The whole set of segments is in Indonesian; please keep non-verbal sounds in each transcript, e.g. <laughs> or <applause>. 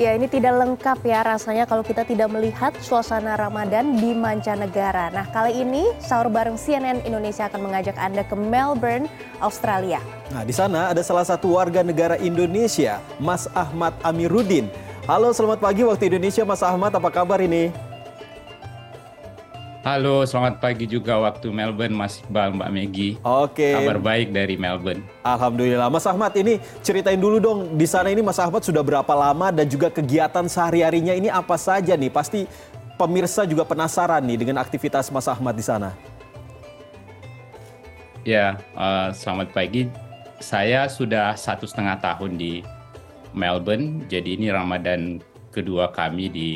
Ya, ini tidak lengkap ya rasanya kalau kita tidak melihat suasana Ramadan di mancanegara. Nah, kali ini sahur bareng CNN Indonesia akan mengajak Anda ke Melbourne, Australia. Nah, di sana ada salah satu warga negara Indonesia, Mas Ahmad Amiruddin. Halo, selamat pagi waktu Indonesia, Mas Ahmad. Apa kabar ini? Halo, selamat pagi juga waktu Melbourne, Mas Iqbal, Mbak Megi. Oke. Kabar baik dari Melbourne. Alhamdulillah. Mas Ahmad, ini ceritain dulu dong, di sana ini Mas Ahmad sudah berapa lama dan juga kegiatan sehari-harinya ini apa saja nih? Pasti pemirsa juga penasaran nih dengan aktivitas Mas Ahmad di sana. Ya, uh, selamat pagi. Saya sudah satu setengah tahun di Melbourne, jadi ini Ramadan kedua kami di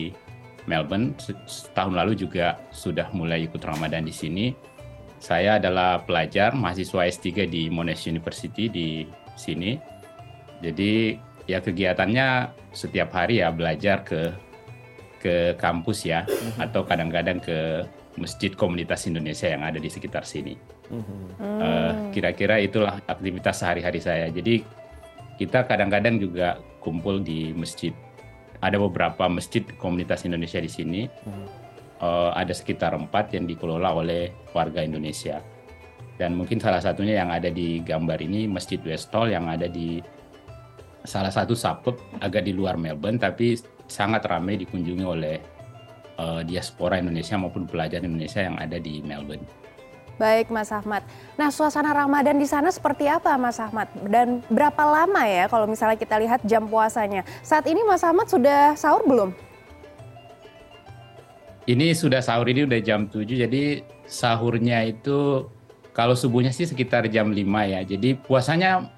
Melbourne. Setahun lalu juga sudah mulai ikut Ramadan di sini. Saya adalah pelajar mahasiswa S3 di Monash University di sini. Jadi ya kegiatannya setiap hari ya belajar ke ke kampus ya mm-hmm. atau kadang-kadang ke masjid komunitas Indonesia yang ada di sekitar sini. Mm-hmm. Uh, kira-kira itulah aktivitas sehari-hari saya. Jadi kita kadang-kadang juga kumpul di masjid ada beberapa masjid komunitas Indonesia di sini. Uh, ada sekitar empat yang dikelola oleh warga Indonesia. Dan mungkin salah satunya yang ada di gambar ini Masjid Westall yang ada di salah satu suburb agak di luar Melbourne tapi sangat ramai dikunjungi oleh uh, diaspora Indonesia maupun pelajar Indonesia yang ada di Melbourne. Baik Mas Ahmad. Nah suasana Ramadan di sana seperti apa Mas Ahmad? Dan berapa lama ya kalau misalnya kita lihat jam puasanya? Saat ini Mas Ahmad sudah sahur belum? Ini sudah sahur ini udah jam 7 jadi sahurnya itu kalau subuhnya sih sekitar jam 5 ya. Jadi puasanya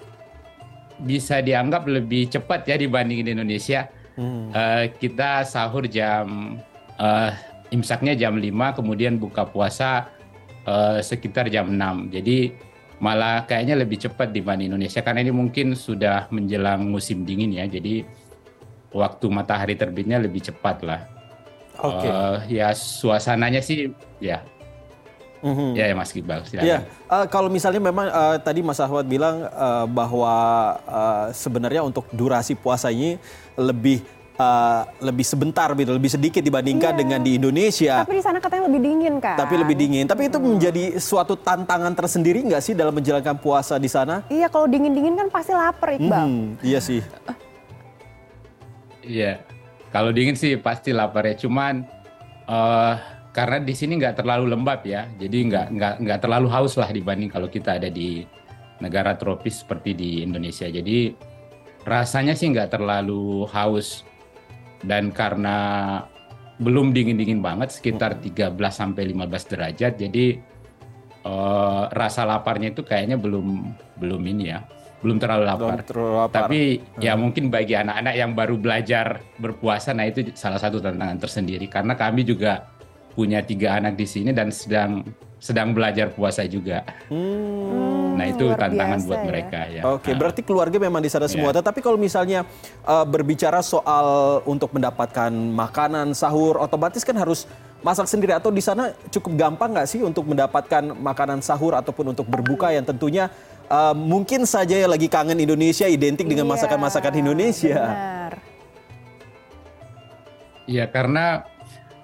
bisa dianggap lebih cepat ya dibanding di Indonesia. Hmm. Uh, kita sahur jam uh, imsaknya jam 5 kemudian buka puasa uh, sekitar jam 6. Jadi malah kayaknya lebih cepat dibanding Indonesia karena ini mungkin sudah menjelang musim dingin ya. Jadi waktu matahari terbitnya lebih cepat lah. Oke. Okay. Uh, eh, ya suasananya sih ya Mm-hmm. Ya, ya Mas Iqbal, silakan. Ya, uh, kalau misalnya memang uh, tadi Mas Ahmad bilang uh, bahwa uh, sebenarnya untuk durasi puasanya lebih uh, lebih sebentar gitu, lebih sedikit dibandingkan yeah. dengan di Indonesia. Tapi di sana katanya lebih dingin kan? Tapi lebih dingin. Tapi itu hmm. menjadi suatu tantangan tersendiri nggak sih dalam menjalankan puasa di sana? Iya, kalau dingin-dingin kan pasti lapar, Iqbal. Hmm, iya sih. Iya, kalau dingin sih pasti lapar ya. Cuman uh, karena di sini nggak terlalu lembab ya, jadi nggak nggak nggak terlalu haus lah dibanding kalau kita ada di negara tropis seperti di Indonesia. Jadi rasanya sih nggak terlalu haus dan karena belum dingin-dingin banget sekitar 13 sampai 15 derajat jadi uh, rasa laparnya itu kayaknya belum belum ini ya belum terlalu lapar. Belum terlalu lapar. Tapi hmm. ya mungkin bagi anak-anak yang baru belajar berpuasa nah itu salah satu tantangan tersendiri karena kami juga punya tiga anak di sini dan sedang sedang belajar puasa juga. Hmm, nah itu tantangan buat ya. mereka ya. Oke, nah. berarti keluarga memang di sana semua. Ya. Tetapi kalau misalnya uh, berbicara soal untuk mendapatkan makanan sahur, otomatis kan harus masak sendiri atau di sana cukup gampang nggak sih untuk mendapatkan makanan sahur ataupun untuk berbuka yang tentunya uh, mungkin saja ya lagi kangen Indonesia identik dengan iya, masakan-masakan Indonesia. Iya, karena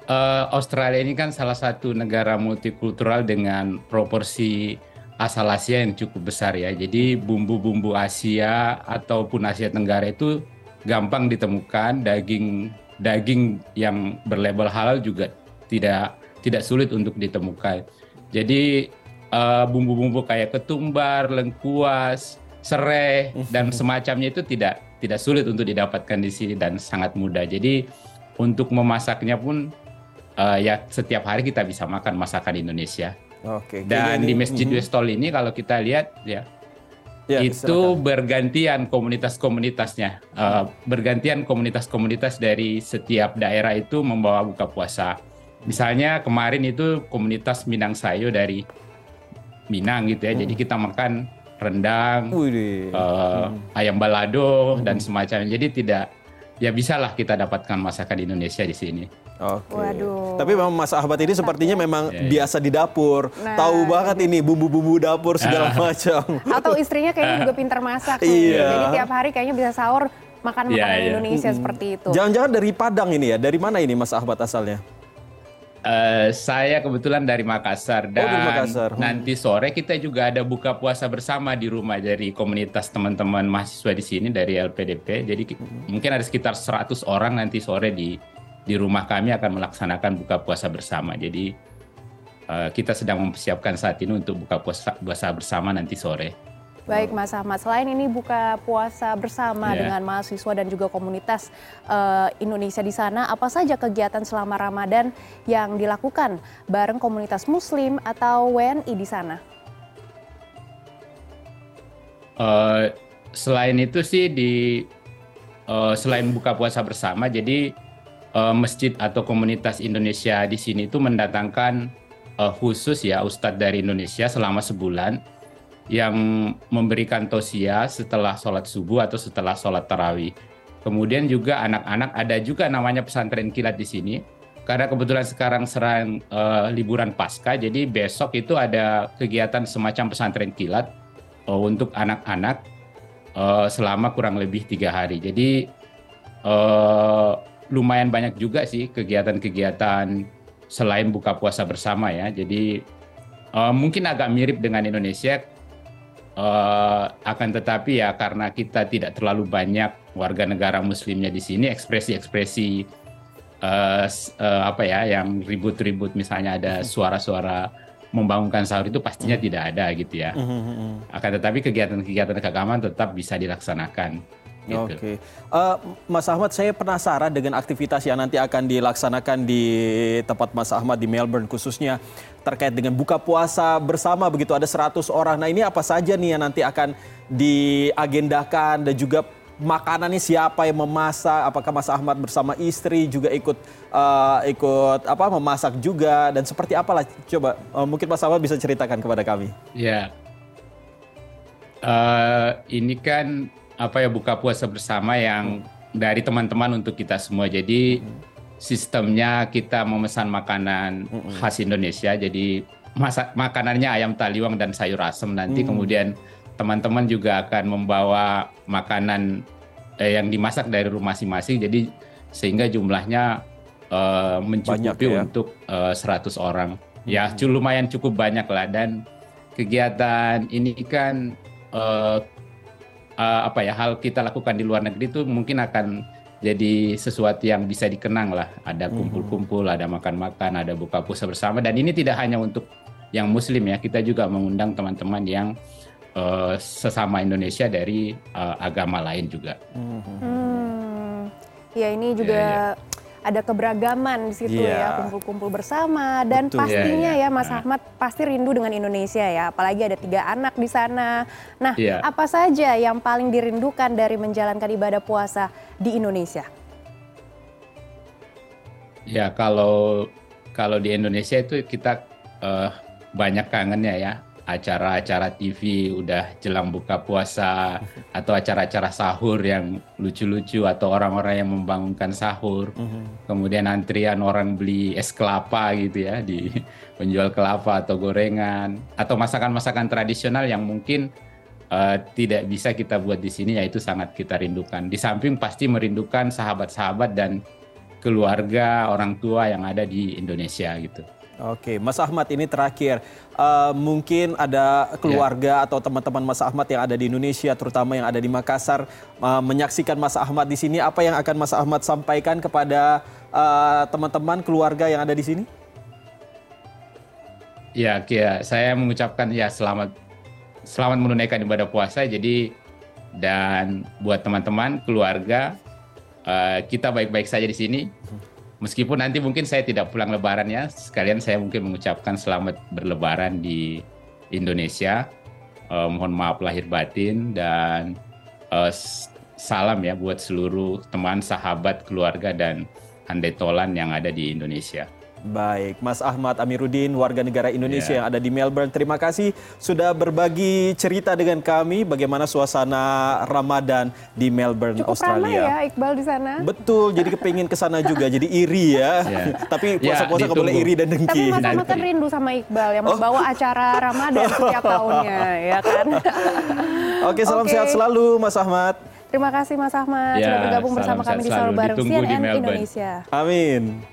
uh, Australia ini kan salah satu negara multikultural dengan proporsi asal Asia yang cukup besar ya. Jadi bumbu-bumbu Asia ataupun Asia Tenggara itu gampang ditemukan. Daging daging yang berlabel halal juga tidak tidak sulit untuk ditemukan. Jadi uh, bumbu-bumbu kayak ketumbar, lengkuas, serai dan <laughs> semacamnya itu tidak tidak sulit untuk didapatkan di sini dan sangat mudah. Jadi untuk memasaknya pun uh, ya setiap hari kita bisa makan masakan Indonesia. Oke. Dan di Masjid mm -hmm. Westall ini kalau kita lihat ya, ya itu silakan. bergantian komunitas-komunitasnya, uh, bergantian komunitas-komunitas dari setiap daerah itu membawa buka puasa. Misalnya kemarin itu komunitas Minang Sayo dari Minang gitu ya, hmm. jadi kita makan rendang, uh, hmm. ayam balado hmm. dan semacamnya. Jadi tidak ya bisalah kita dapatkan masakan Indonesia di sini. Oke. Waduh. Tapi memang Mas Ahmad ini sepertinya memang Ya, ya. biasa di dapur, Nah, tahu banget ini bumbu-bumbu dapur segala <laughs> macam. Atau istrinya kayaknya juga pintar masak. Iya. Jadi tiap hari kayaknya bisa sahur makan Iya, makanan iya. Indonesia seperti itu. Jangan-jangan dari Padang ini ya? Dari mana ini Mas Ahmad asalnya? Eh, saya kebetulan dari Makassar dan Oh, dari Makassar. Hmm. nanti sore kita juga ada buka puasa bersama di rumah dari komunitas teman-teman mahasiswa di sini dari LPDP. Jadi Hmm. mungkin ada sekitar 100 orang nanti sore di di rumah kami akan melaksanakan buka puasa bersama. Jadi eh, kita sedang mempersiapkan saat ini untuk buka puasa, puasa bersama nanti sore. Baik Mas Ahmad, selain ini buka puasa bersama Iya. dengan mahasiswa dan juga komunitas eh, Indonesia di sana, apa saja kegiatan selama Ramadan yang dilakukan bareng komunitas Muslim atau WNI di sana? Eh, selain itu sih di eh, selain buka puasa bersama, jadi eh, masjid atau komunitas Indonesia di sini itu mendatangkan eh, khusus ya ustadz dari Indonesia selama sebulan yang memberikan tausiah setelah sholat subuh atau setelah sholat tarawih. Kemudian juga anak-anak ada juga namanya pesantren kilat di sini. Karena kebetulan sekarang serang eh, liburan pasca, jadi besok itu ada kegiatan semacam pesantren kilat eh, untuk anak-anak eh, selama kurang lebih tiga hari. Jadi eh, lumayan banyak juga sih kegiatan-kegiatan selain buka puasa bersama ya. Jadi eh, mungkin agak mirip dengan Indonesia, eh, akan tetapi ya karena kita tidak terlalu banyak warga negara Muslimnya di sini, ekspresi-ekspresi s- eh, apa ya yang ribut-ribut misalnya ada suara-suara membangunkan sahur itu pastinya tidak ada gitu ya. Akan tetapi kegiatan-kegiatan keagamaan tetap bisa dilaksanakan. Gitu. Oke, Eh, Mas Ahmad, saya penasaran dengan aktivitas yang nanti akan dilaksanakan di tempat Mas Ahmad di Melbourne khususnya terkait dengan buka puasa bersama begitu ada 100 orang. Nah ini apa saja nih yang nanti akan diagendakan dan juga makanannya siapa yang memasak? Apakah Mas Ahmad bersama istri juga ikut eh, ikut apa memasak juga dan seperti apalah? Coba eh, mungkin Mas Ahmad bisa ceritakan kepada kami. Ya, Eh, ini kan apa ya buka puasa bersama yang dari teman-teman untuk kita semua. Jadi sistemnya kita memesan makanan khas Indonesia. Jadi masak makanannya ayam taliwang dan sayur asem. Nanti kemudian teman-teman juga akan membawa makanan eh, yang dimasak dari rumah masing-masing. Jadi sehingga jumlahnya eh, mencukupi Banyak ya. untuk eh, 100 orang. Ya, cu- lumayan cukup banyak lah dan kegiatan ini kan eh, eh, apa ya hal kita lakukan di luar negeri itu mungkin akan jadi sesuatu yang bisa dikenang lah. Ada kumpul-kumpul, ada makan-makan, ada buka puasa bersama. Dan ini tidak hanya untuk yang Muslim ya, kita juga mengundang teman-teman yang eh, sesama Indonesia dari eh, agama lain juga. Hmm, ya ini juga Iya, ada keberagaman di situ Iya. ya, kumpul-kumpul bersama dan Betul. pastinya Iya, iya. ya Mas Nah. Ahmad pasti rindu dengan Indonesia ya, apalagi ada tiga anak di sana. Nah, Iya. apa saja yang paling dirindukan dari menjalankan ibadah puasa di Indonesia? Ya kalau kalau di Indonesia itu kita eh, banyak kangennya ya acara-acara TV udah jelang buka puasa <laughs> atau acara-acara sahur yang lucu-lucu atau orang-orang yang membangunkan sahur. Kemudian antrian orang beli es kelapa gitu ya di penjual kelapa atau gorengan atau masakan-masakan tradisional yang mungkin eh, tidak bisa kita buat di sini yaitu sangat kita rindukan. Di samping pasti merindukan sahabat-sahabat dan keluarga orang tua yang ada di Indonesia gitu. Oke, Mas Ahmad ini terakhir. Eh, mungkin ada keluarga atau teman-teman Mas Ahmad yang ada di Indonesia, terutama yang ada di Makassar, eh, menyaksikan Mas Ahmad di sini. Apa yang akan Mas Ahmad sampaikan kepada eh, teman-teman keluarga yang ada di sini? Ya, Kia, saya mengucapkan ya selamat selamat menunaikan ibadah puasa. Jadi dan buat teman-teman keluarga eh, kita baik-baik saja di sini. Meskipun nanti mungkin saya tidak pulang lebaran ya, sekalian saya mungkin mengucapkan selamat berlebaran di Indonesia. Eh, mohon maaf lahir batin dan s- salam ya buat seluruh teman, sahabat, keluarga dan handai tolan yang ada di Indonesia. Baik, Mas Ahmad Amiruddin, warga negara Indonesia Yeah. yang ada di Melbourne. Terima kasih sudah berbagi cerita dengan kami bagaimana suasana Ramadan di Melbourne, Cukup ramai Australia. ya Iqbal di sana. Betul, jadi kepingin ke sana juga, jadi iri ya. Ya. <laughs> Tapi Ya, puasa-puasa nggak boleh iri dan Tapi dengki. Mas Ahmad kan rindu sama Iqbal yang Oh. membawa acara Ramadan setiap <laughs> tahunnya, ya kan? <laughs> Oke, salam Oke. sehat selalu Mas Ahmad. Terima kasih Mas Ahmad Ya, sudah bergabung bersama kami di. Sahur Bareng di CNN. Indonesia. Amin.